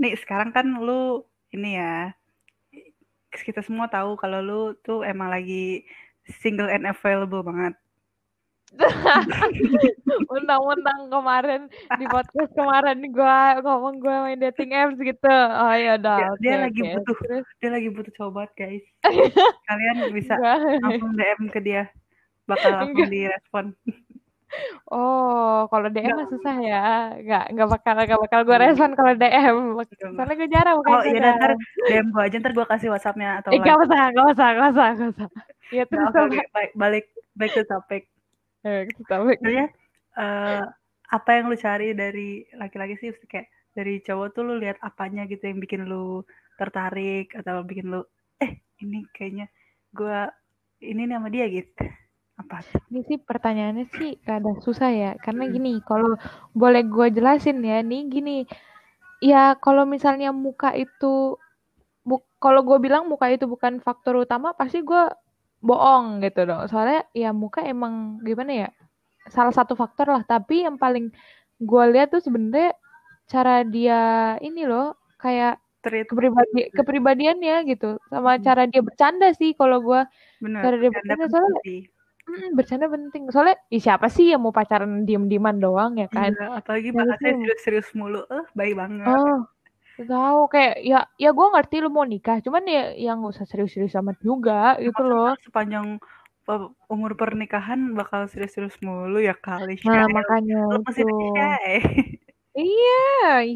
Nih sekarang kan lu ini ya kita semua tahu kalau lu tuh emang lagi single and available banget. Undang-undang kemarin di podcast kemarin gue ngomong gue main dating apps gitu. Oh ya udah. Dia, oke, dia lagi oke. butuh Terus dia lagi butuh coba guys. Kalian bisa langsung DM ke dia. Bakal langsung direspon. Oh, kalau DM mah Enggak. susah ya. Enggak, enggak bakal enggak bakal gue respon kalau DM. Soalnya gue jarang Oh bukan iya jarang. ntar DM gua aja ntar gua kasih WhatsAppnya atau Eh, live. gak usah, gak usah, gak usah, gak usah. Ya Nah, terus apa? oke, balik balik back to topic. Eh, tapi Sebenarnya eh, apa yang lu cari dari laki-laki sih kayak dari cowok tuh lu lihat apanya gitu yang bikin lu tertarik atau bikin lu eh ini kayaknya gua ini nih sama dia gitu. Apa? ini sih pertanyaannya sih ada susah ya. Karena Hmm. gini, kalau boleh gue jelasin ya, nih gini. Ya kalau misalnya muka itu, bu- kalau gue bilang muka itu bukan faktor utama, pasti gue bohong gitu dong. Soalnya ya muka emang gimana ya, salah satu faktor lah. Tapi yang paling gue lihat tuh sebenarnya cara dia ini loh, kayak Treat kepribadi kepribadiannya gitu, sama Hmm. cara dia bercanda sih kalau gue cara dia bercanda bercanda soalnya sih. Mm, bercanda penting. Soalnya ih, siapa sih yang mau pacaran diem-dieman doang ya kan? Iya, apalagi Ya bahasanya itu. serius-serius mulu. Eh, baik banget. Oh, tahu kayak ya ya gue ngerti lu mau nikah, cuman ya yang usah serius-serius amat juga gitu loh. sepanjang umur pernikahan bakal serius-serius mulu ya kali Nah, Syai. makanya Lu masih itu. Iya,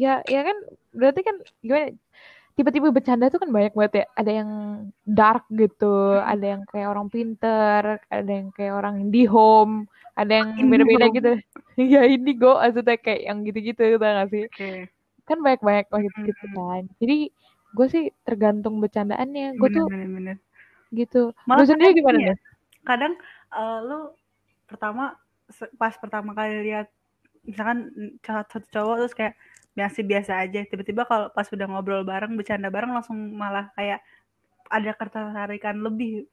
ya ya kan berarti kan gimana? Tiba-tiba bercanda tuh kan banyak banget ya. Ada yang dark gitu, ada yang kayak orang pinter, ada yang kayak orang indie home, ada yang beda-beda gitu. Iya indigo, maksudnya kayak yang gitu-gitu, tau gak sih? Oke, kan banyak-banyak lah gitu, gitu Hmm. kan jadi gue sih tergantung bercandaannya gue tuh bener-bener. gitu Malah lu sendiri gimana ini ya, kadang eh, lu pertama pas pertama kali lihat misalkan cowok- satu cowok terus kayak biasa-biasa aja. Tiba-tiba kalau pas udah ngobrol bareng bercanda bareng langsung malah kayak ada ketertarikan lebih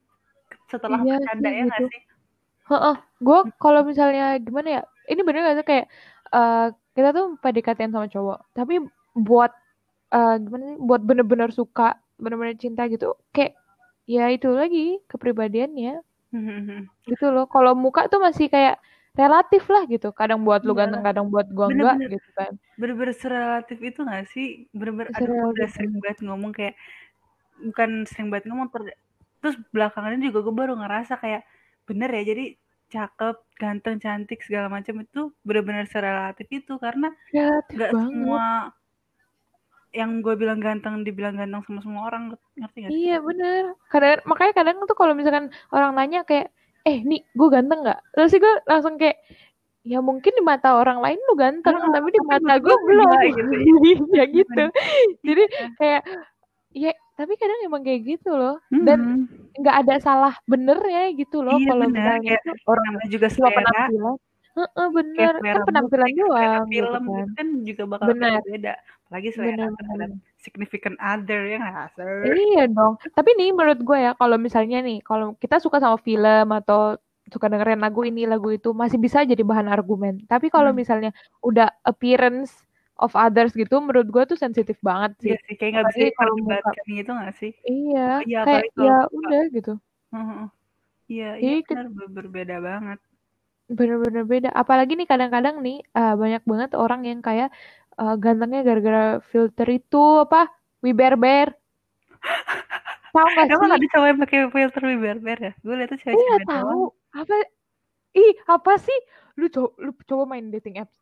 setelah iya bercanda sih ya nggak gitu sih? Heeh, gue kalau misalnya gimana ya ini bener gak sih kayak eh, kita tuh PDKT sama cowok tapi buat eh, gimana sih buat bener-bener suka bener-bener cinta gitu kayak ya itu lagi kepribadiannya. Gitu loh. Kalau muka tuh masih kayak relatif lah gitu. Kadang buat lu Iya. ganteng kadang buat gua enggak Bener-bener. gitu kan. Bener-bener serelatif itu gak sih? Bener-bener aduh udah sering banget. ngomong kayak bukan sering banget ngomong ter- terus belakangan ini juga gue baru ngerasa kayak bener ya jadi cakep ganteng cantik segala macam itu bener-bener serelatif itu. Karena relatif nggak banget. semua yang gue bilang ganteng dibilang ganteng sama semua orang ngerti gak sih? Iya bener. Kadang makanya kadang tuh kalau misalkan orang nanya kayak, eh nih gue ganteng nggak? Terus sih gue langsung kayak, ya mungkin di mata orang lain lu ganteng, Ah, tapi di tapi mata gue belum. gitu ya gitu. Jadi kayak, ya tapi kadang emang kayak gitu loh. Dan Mm-mm. nggak ada salah benernya gitu loh iya kalau bener misalnya kayak itu orang juga selera penampilan. Heeh, kayak selera Kan penampilan musik selera doang gitu film kan. gitu kan juga bakal Bener, beda apalagi selera bener, terhadap significant other ya nggak sir Iya dong. Tapi nih menurut gue ya, kalau misalnya nih, kalau kita suka sama film atau suka dengerin lagu ini, lagu itu, masih bisa jadi bahan argumen. Tapi kalau Hmm. misalnya udah appearance of others gitu, menurut gue tuh sensitif banget sih. Iya sih, kayak nggak bisa kalau muka. diperdebatkan gitu nggak sih? Iya, Iya, kayak apalagi kalau ya udah gitu. Iya, iya Jadi ke- benar ber- berbeda banget. Bener-bener beda. Apalagi nih kadang-kadang nih eh, banyak banget orang yang kayak eh, gantengnya gara-gara filter itu apa? Wiberber. Tahu gak Emang sih? ada cowok yang pakai filter berber ya? Gue liatnya Iya cewek-cewek tahu. doang. Apa? Ih, apa sih? Lu coba lu coba main dating apps.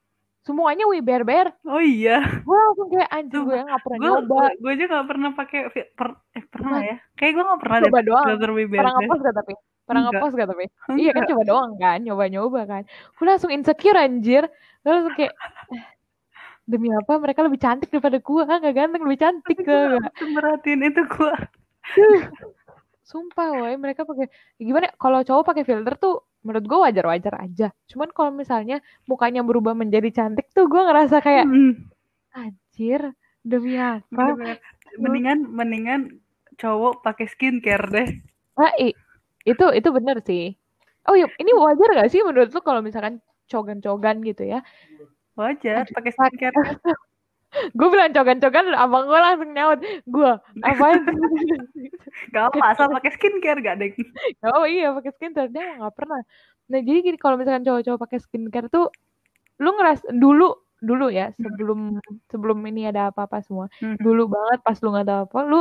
Semuanya wiberber. Oh iya, Gue langsung kayak anjir gue Sumpah. nggak pernah gue nyoba. gue aja nggak pernah pakai fi- per, eh pernah Pernah. ya? Kayak gue nggak pernah deh Coba pakai doang. filter Pernah berber. ngepost gak tapi? Pernah Enggak, ngepost gak tapi? Iya kan enggak. coba doang kan, nyoba-nyoba kan. Gue langsung insecure anjir. Gue langsung kayak "Eh, demi apa mereka lebih cantik daripada gue nggak ganteng lebih cantik gue merhatiin itu gue. sumpah woy mereka pakai ya gimana ya, kalau cowok pakai filter tuh menurut gue wajar-wajar aja cuman kalau misalnya mukanya berubah menjadi cantik tuh gue ngerasa kayak Hmm, anjir demi apa. Mendingan mendingan cowok pakai skincare deh. ah, itu itu bener sih. Oh iya ini wajar gak sih menurut lu kalau misalkan cogan-cogan gitu ya? Wajar pakai skincare. gue bilang cogan-cogan abang gue langsung nyaut. Gue apain Gak apa asal pakai skincare gak deh. oh iya pakai skincare. Dia nggak pernah. Nah jadi gini kalau misalkan cowok-cowok pakai skincare tuh lu ngeras dulu dulu ya sebelum sebelum ini ada apa-apa semua Hmm. dulu banget pas lu nggak tahu apa lu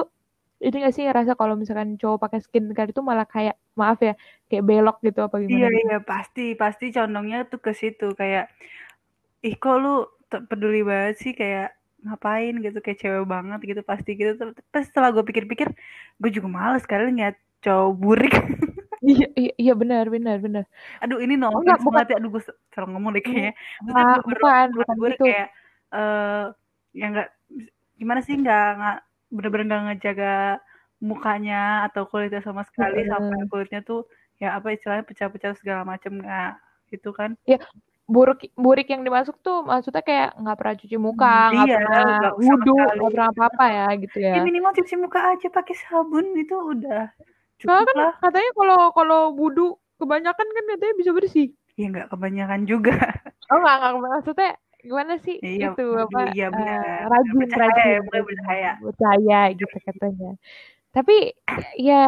ini gak sih ngerasa kalau misalkan cowok pakai skincare itu malah kayak maaf ya kayak belok gitu apa Iya gimana? gitu? iya pasti pasti condongnya tuh ke situ kayak ih kok lu peduli banget sih kayak ngapain? gitu kayak cewek banget gitu pasti gitu. Ter- terus setelah gue pikir-pikir gue juga males kali ngeliat cowok burik. Iya iya iya benar benar benar. Aduh ini no Enggak, offense bukan. ya. Aduh gue salah ngomong deh kayaknya. Ah, bener-bener bukan bukan burik gitu. kayak eh ya nggak gimana sih nggak nggak bener-bener nggak ngejaga mukanya atau kulitnya sama sekali Mm-mm. sampai kulitnya tuh ya apa istilahnya pecah-pecah segala macem nggak gitu kan buruk burik yang dimasuk tuh maksudnya kayak nggak pernah cuci muka nggak Iya, pernah wudhu nggak pernah apa-apa ya gitu ya Ya minimal cuci muka aja pakai sabun itu udah cukup kan lah. katanya kalau kalau wudhu kebanyakan kan katanya bisa bersih Ya nggak kebanyakan juga. oh nggak nggak maksudnya gimana sih Iya, itu apa iya benar. rajin Bercahaya, rajin ya, bercahaya. bercahaya gitu katanya tapi ya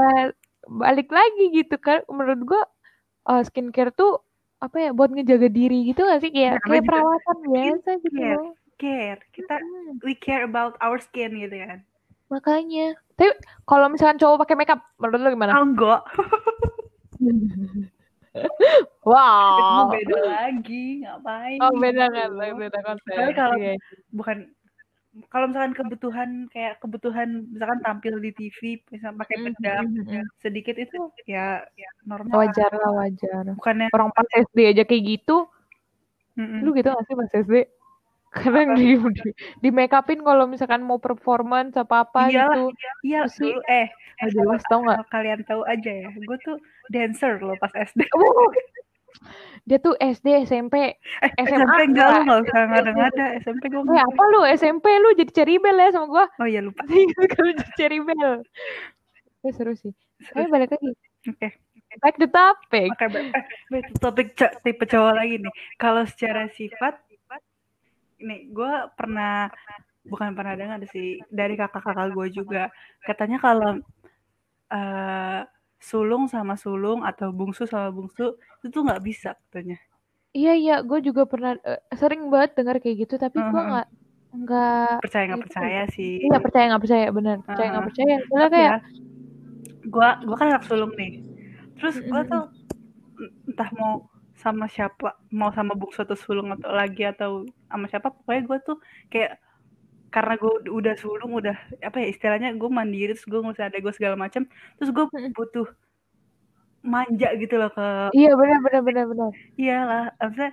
balik lagi gitu kan menurut gua eh, skincare tuh apa ya buat ngejaga diri gitu gak sih kayak Namanya kayak juga perawatan biasa gitu loh Care. Kita Hmm, we care about our skin gitu kan. makanya tapi kalau misalkan cowok pakai makeup menurut lo gimana Oh enggak. Itu wow beda lagi. Ngapain? oh beda gitu. kan beda konsep Tapi kalau Iya. bukan kalau misalkan kebutuhan kayak kebutuhan misalkan tampil di TV misalkan pakai Mm, bedak mm, mm, mm. sedikit itu ya, ya normal wajar lah wajar. Bukannya orang pas SD aja kayak gitu Mm-mm. lu gitu gak sih pas SD kadang di, di, di make upin kalau misalkan mau performance apa apa Iyalah, gitu. iya sih, dulu eh jelas tau gak kalau kalian tahu aja ya gue tuh dancer loh pas SD dia tuh SD SMP eh, SMA SMP enggak. lu enggak. nggak usah ngada-ngada SMP gue eh apa lu? SMP lu jadi ceribel ya sama gua? Oh iya lupa. Kalau jadi ceribel eh, seru sih. Tapi balik lagi. Oke. Back to topic. Oke ba- eh, wait, topik co- tipe cowok lagi nih. Kalau secara sifat ini gue pernah bukan pernah dengar sih dari kakak-kakak gue juga. Katanya kalau eh sulung sama sulung atau bungsu sama bungsu itu tuh nggak bisa katanya iya iya gue juga pernah eh, sering banget dengar kayak gitu tapi Mhm. nggak nggak percaya nggak percaya sih iya percaya nggak percaya benar percaya nggak Ah. percaya soalnya kayak ya gua gua kan anak sulung nih terus Mm-mm. tuh entah mau sama siapa mau sama bungsu atau sulung atau lagi atau sama siapa pokoknya gua tuh kayak karena gue udah sulung udah apa ya istilahnya gue mandiri terus gue ngusir ada gue segala macam terus gue Mm-mm. butuh manja gitu loh ke iya benar benar benar benar. Iyalah maksudnya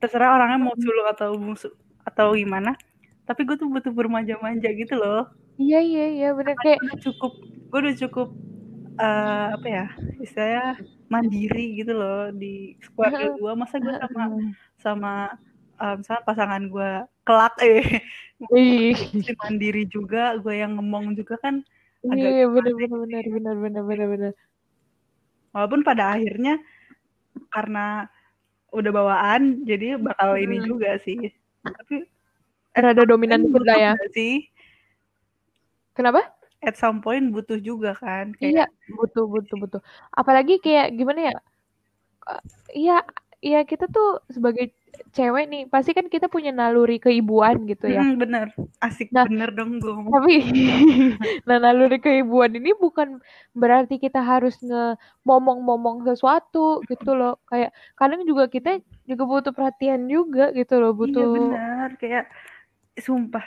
terserah orangnya mau sulung atau bungsu atau gimana tapi gue tuh butuh bermanja-manja gitu loh. Iya iya iya benar. Kayak udah cukup gue udah cukup eh, apa ya istilahnya mandiri gitu loh di keluarga gue masa gue sama sama eh, misalnya pasangan gue kelak eh mandiri juga gue yang ngomong juga kan iya benar benar benar benar benar benar benar walaupun pada akhirnya karena udah bawaan jadi bakal ini Hmm. juga sih. Tapi rada dominan lah ya. sih. Kenapa? At some point butuh juga kan iya kayak butuh butuh butuh. Apalagi kayak gimana ya? Iya iya kita tuh sebagai cewek nih pasti kan kita punya naluri keibuan gitu ya. "Mm, bener. Asik Nah. bener dong gue tapi nah naluri keibuan ini bukan berarti kita harus nge momong-momong sesuatu gitu loh. Kayak kadang juga kita juga butuh perhatian juga gitu loh iya butuh bener. Kayak sumpah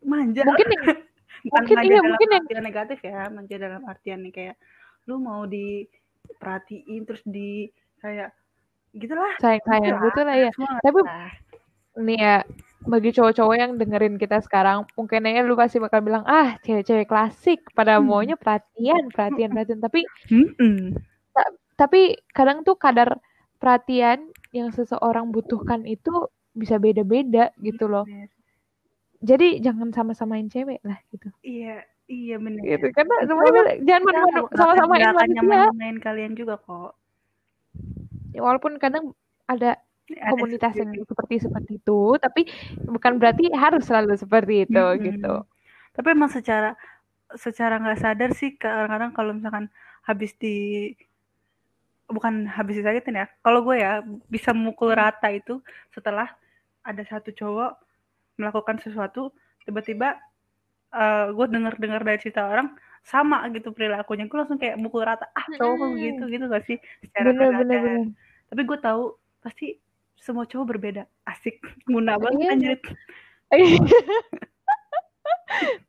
manja. Mungkin bukan mungkin iya, dalam mungkin yang- negatif ya manja dalam artian nih kayak lu mau diperhatiin terus di kayak gitulah. Sayang-sayang Gitulah. gitu lah ya Tapi- nih ya bagi cowok-cowok yang dengerin kita sekarang mungkin aja lu pasti bakal bilang ah cewek-cewek klasik pada Hmm. maunya perhatian perhatian perhatian. Tapi Mm-mm. tapi kadang tuh kadar perhatian yang seseorang butuhkan itu bisa beda-beda gitu loh. Bener. jadi jangan sama-samain cewek lah gitu. Iya iya bener. Gitu. Karena semuanya jangan sama-samain manusia nyamain-nyamain kalian juga kok Ya, walaupun kadang ada komunitas yang seperti seperti itu, tapi bukan berarti harus selalu seperti itu Mm-mm. gitu. Tapi emang secara secara nggak sadar sih kadang-kadang kalau misalkan habis di bukan habis disakitin ya. Kalau gue ya bisa mukul rata itu setelah ada satu cowok melakukan sesuatu tiba-tiba eh, gue denger-dengar dari cerita orang sama gitu perilakunya gue langsung kayak mukul rata ah cowok Mm-mm. begitu gitu gak sih secara Bener bener bener. tapi gue tahu pasti semua cowok berbeda asik guna banget Iya. anjir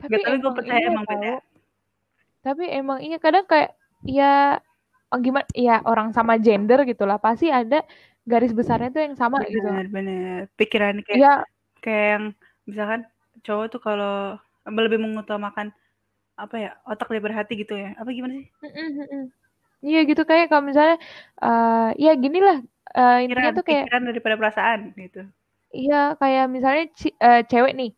tapi Gak tapi gue emang percaya iya emang beda. Tapi emang iya kadang kayak ya oh, gimana ya orang sama gender gitu lah pasti ada garis besarnya tuh yang sama gitu. bener bener pikiran kayak Ya kayak yang misalkan cowok tuh kalau lebih mengutamakan apa ya otak daripada hati gitu ya. Apa gimana sih. Iya gitu kayak kalau misalnya eh ya gini lah eh, intinya pikiran tuh kayak pikiran daripada perasaan gitu. Iya kayak misalnya eh, cewek nih.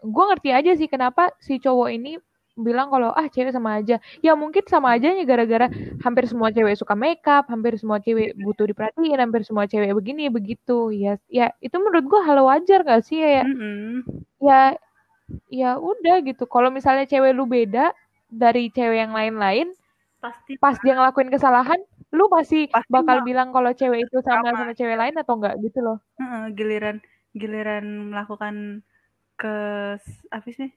Gue ngerti aja sih kenapa si cowok ini bilang kalau ah cewek sama aja. Ya mungkin sama aja nya gara-gara hampir semua cewek suka makeup hampir semua cewek butuh diperhatiin hampir semua cewek begini begitu. Ya ya itu menurut gue hal wajar gak sih ya Mm-mm. ya ya udah gitu. Kalau misalnya cewek lu beda dari cewek yang lain-lain pasti pas dia ngelakuin kesalahan lu masih Pasti bakal mau. bilang kalau cewek itu sama Sama. sama cewek lain atau enggak gitu loh. Heeh, giliran giliran melakukan ke apa sih?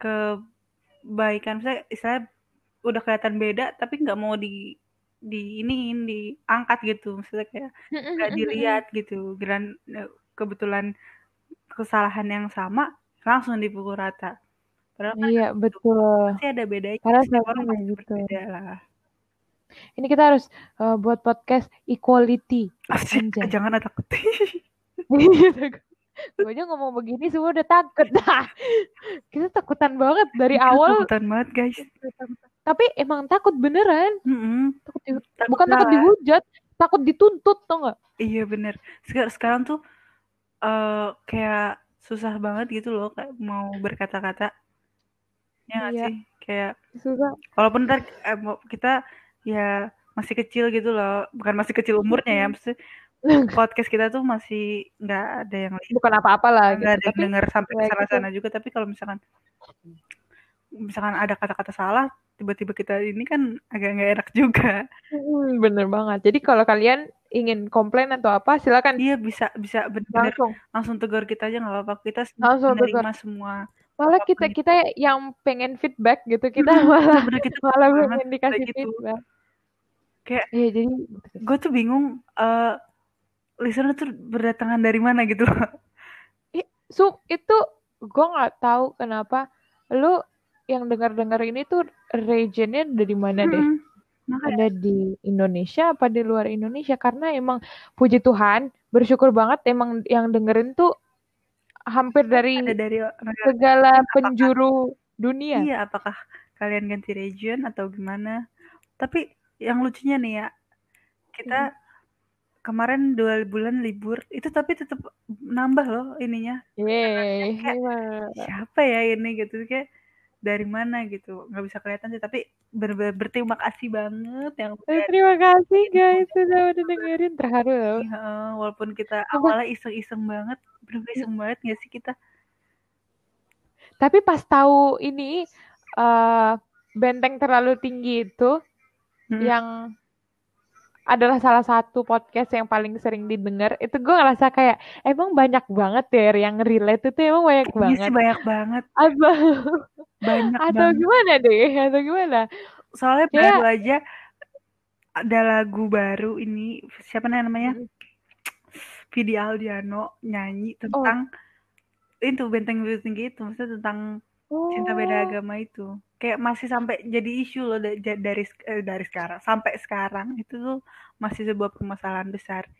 Kebaikan. Saya istilah udah kelihatan beda tapi nggak mau di di iniin diangkat gitu. Maksudnya kayak nggak dilihat gitu. Giliran eh, kebetulan kesalahan yang sama langsung dipukul rata padahal kan iya betul pasti ada bedanya Karena setiap orang pasti gitu. berbeda lah ini kita harus eh, buat podcast equality Asik, Anjay. jangan ada takut gue aja ngomong begini semua udah takut dah kita takutan banget dari Kita awal takutan banget guys tapi emang takut beneran Mm-mm. takut di- Takut bukan takut salah. dihujat takut dituntut tau nggak Iya bener. Sekarang, sekarang tuh eh kayak susah banget gitu loh kayak mau berkata-kata. Ya Iya. sih? Kayak susah walaupun ntar eh, kita ya masih kecil gitu loh. Bukan masih kecil umurnya ya. Maksudnya podcast kita tuh masih nggak ada yang bukan apa-apa lah gitu ada yang tapi denger sampai ke ya sana-sana juga. Tapi kalau misalkan misalkan ada kata-kata salah, tiba-tiba kita ini kan agak nggak enak juga. Bener banget. Jadi kalau kalian ingin komplain atau apa, silakan Dia bisa bisa bener-bener langsung. langsung tegur kita aja nggak apa-apa. Kita Langsung menerima semua. Malah kita itu. kita yang pengen feedback gitu, kita malah bener kita malah pengen dikasih gitu. feedback. Kayak Iya, jadi gue tuh bingung eh listener tuh berdatangan dari mana gitu. Sup itu gue nggak tahu kenapa lu yang dengar-dengar ini tuh regionnya dari mana deh? Mm-mm. Makanya Ada di Indonesia apa di luar Indonesia? Karena emang puji Tuhan, bersyukur banget emang yang dengerin tuh hampir dari ada dari segala apakah penjuru dunia. iya apakah kalian ganti region atau gimana? Tapi yang lucunya nih ya, kita kemarin dua bulan libur itu tapi tetap nambah loh ininya. Yeay. Kayak siapa ya ini gitu kayak dari mana gitu nggak bisa kelihatan sih tapi ber- ber- berterima kasih banget yang Eh, Terima kasih guys sudah udah dengerin terharu loh. Iya, walaupun kita awalnya iseng-iseng banget, bener iseng banget gak sih kita? Tapi pas tahu ini eh benteng terlalu tinggi itu Mm-mm. yang adalah salah satu podcast yang paling sering didengar, itu gue ngerasa kayak emang banyak banget ya yang relate itu emang banyak Iya banget. sih banyak banget, Atau banyak atau banget. gimana deh? Atau gimana? Soalnya Ya. baru aja ada lagu baru ini siapa namanya? Mm. Vidi Aldiano nyanyi Oh. tentang itu benteng biru tinggi itu, maksudnya tentang cinta beda Oh. agama itu. Kayak masih sampai jadi isu loh dari eh, dari sekarang sampai sekarang itu tuh masih sebuah permasalahan besar.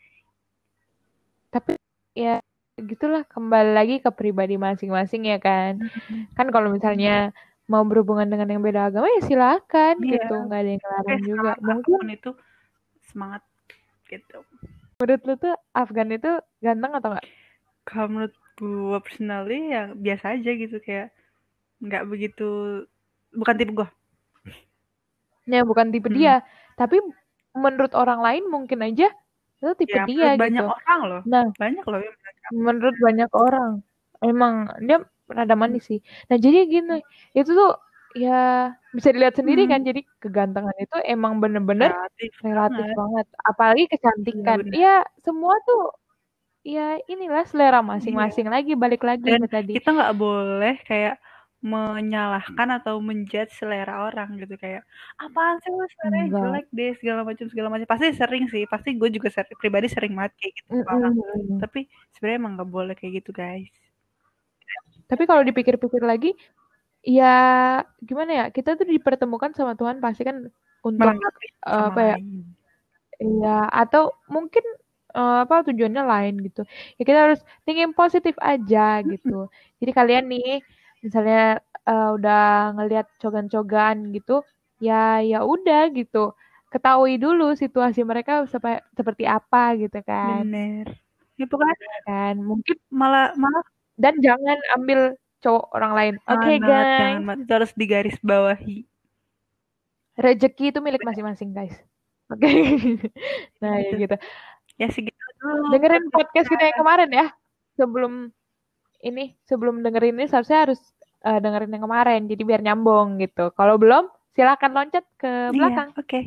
Tapi ya gitulah kembali lagi ke pribadi masing-masing ya kan. Kan kalau misalnya mau berhubungan dengan yang beda agama ya silakan Iya. gitu, nggak ada yang Oke, ngelarang juga. Mungkin itu semangat gitu. menurut lu tuh Afgan itu ganteng atau enggak? Kalau menurut gue personally ya biasa aja gitu kayak nggak begitu bukan tipe gue. Ya bukan tipe Hmm. dia, tapi menurut orang lain mungkin aja itu tipe Ya, dia banyak gitu orang loh. nah Banyak loh yang menurut banyak orang emang dia rada manis sih nah jadi gini itu tuh ya bisa dilihat sendiri kan Hmm. jadi kegantengan itu emang bener-bener Relatif relatif banget. banget apalagi kecantikan bener. ya semua tuh ya inilah selera masing-masing lagi balik lagi Dan tadi kita nggak boleh kayak menyalahkan atau menjudge selera orang gitu kayak apaan sih lu Enggak. jelek deh segala macam segala macam pasti sering sih pasti gue juga sering, pribadi sering banget kayak gitu orang Mm-mm. tapi sebenarnya emang nggak boleh kayak gitu guys Tapi kalau dipikir-pikir lagi, ya gimana ya? Kita tuh dipertemukan sama Tuhan pasti kan untuk melengkapi sama apa ya? lain. Ya atau mungkin eh, apa tujuannya lain gitu. Ya kita harus thinking positif aja gitu. Jadi kalian nih misalnya eh, udah ngelihat cogan-cogan gitu, ya ya udah gitu. Ketahui dulu situasi mereka sepa- seperti apa gitu kan. bener ya pokoknya Kan mungkin malah malah dan jangan ambil cowok orang lain. Oke banget, guys. jangan itu harus digaris bawahi Rezeki itu milik masing-masing, guys. Oke. nah, ya gitu. ya segitu dulu Dengerin podcast kita yang kemarin ya. Sebelum ini, sebelum dengerin ini seharusnya harus eh, dengerin yang kemarin. Jadi biar nyambung gitu. Kalau belum, silakan loncat ke Iya, belakang. oke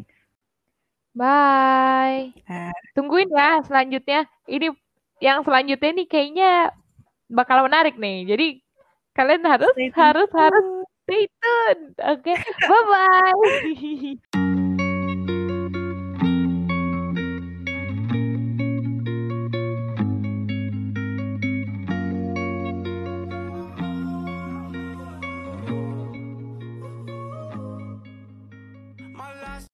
Bye. Nah. Tungguin ya selanjutnya. Ini yang selanjutnya nih kayaknya bakal menarik nih. Jadi kalian harus harus harus stay tune. Oke. Bye bye.